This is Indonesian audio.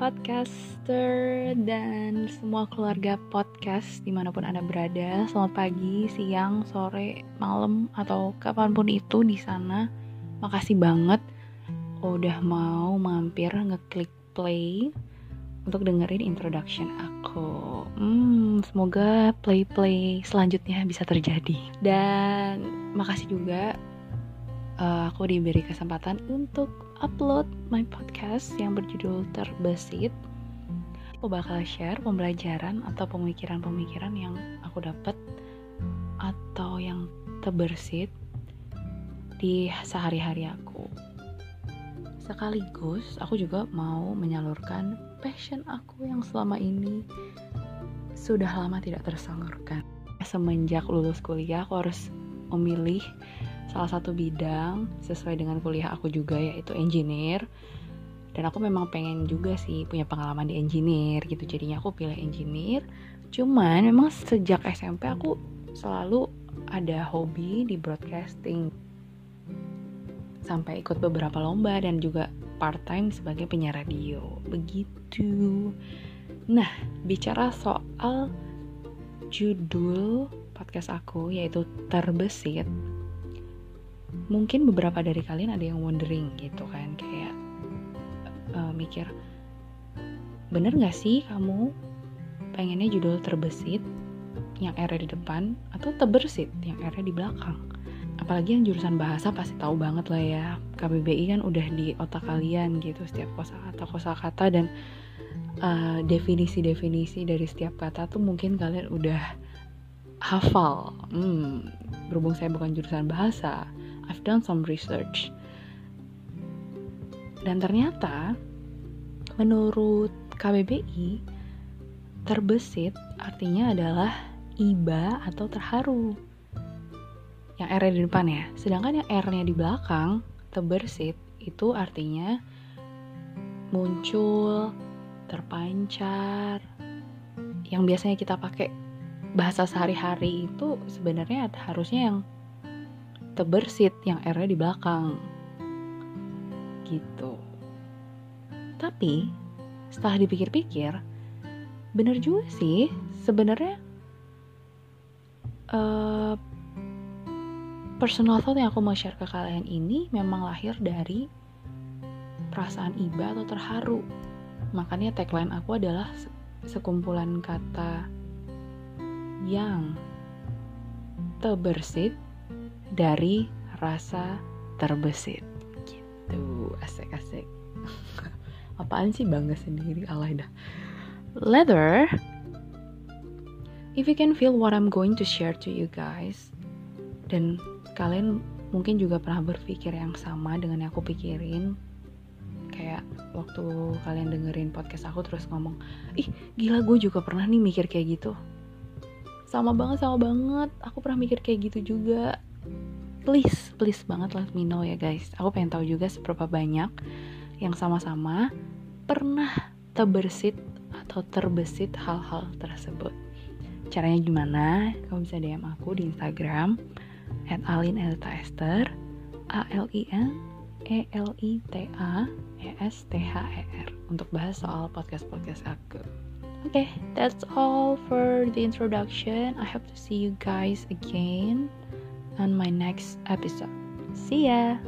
podcaster dan semua keluarga podcast di mana pun anda berada. Selamat pagi, siang, sore, malam atau kapan pun itu di sana. Makasih banget udah mau mampir ngeklik play untuk dengerin introduction aku. Hmm, semoga play-play selanjutnya bisa terjadi. Dan makasih juga uh, aku diberi kesempatan untuk upload my podcast yang berjudul Terbesit. Aku bakal share pembelajaran atau pemikiran-pemikiran yang aku dapat atau yang terbersit di sehari-hari aku. Sekaligus aku juga mau menyalurkan passion aku yang selama ini sudah lama tidak tersalurkan. Semenjak lulus kuliah aku harus memilih salah satu bidang sesuai dengan kuliah aku juga yaitu engineer. Dan aku memang pengen juga sih punya pengalaman di engineer gitu. Jadinya aku pilih engineer. Cuman memang sejak SMP aku selalu ada hobi di broadcasting. Sampai ikut beberapa lomba dan juga part time sebagai penyiar radio. Begitu. Nah bicara soal judul podcast aku yaitu terbesit mungkin beberapa dari kalian ada yang wondering gitu kan kayak uh, mikir bener gak sih kamu pengennya judul terbesit yang R di depan atau tebersit yang R di belakang? Apalagi yang jurusan bahasa pasti tahu banget lah ya. KBBI kan udah di otak kalian gitu setiap kosakata kosakata dan uh, definisi-definisi dari setiap kata tuh mungkin kalian udah hafal. Hmm, berhubung saya bukan jurusan bahasa I've done some research. Dan ternyata menurut KBBI terbesit artinya adalah iba atau terharu. Yang R di depan ya. Sedangkan yang R-nya di belakang, terbersit itu artinya muncul, terpancar. Yang biasanya kita pakai bahasa sehari-hari itu sebenarnya harusnya yang tebersit yang R-nya di belakang. Gitu. Tapi setelah dipikir-pikir, bener juga sih sebenarnya uh, personal thought yang aku mau share ke kalian ini memang lahir dari perasaan iba atau terharu. Makanya tagline aku adalah sekumpulan kata yang terbersit dari rasa terbesit. Gitu asik-asik apaan sih bangga sendiri? Alay dah. Leather. If you can feel what I'm going to share to you guys dan kalian mungkin juga pernah berpikir yang sama dengan yang aku pikirin. Kayak waktu kalian dengerin podcast aku terus ngomong ih gila gue juga pernah nih mikir kayak gitu. Sama banget sama banget. Aku pernah mikir kayak gitu juga please please banget let me know ya guys aku pengen tahu juga seberapa banyak yang sama-sama pernah terbersit atau terbesit hal-hal tersebut caranya gimana kamu bisa DM aku di Instagram at Alin Elita Esther A L I N E L I T A E S T H E R untuk bahas soal podcast-podcast aku. Oke, okay, that's all for the introduction. I hope to see you guys again on my next episode. See ya!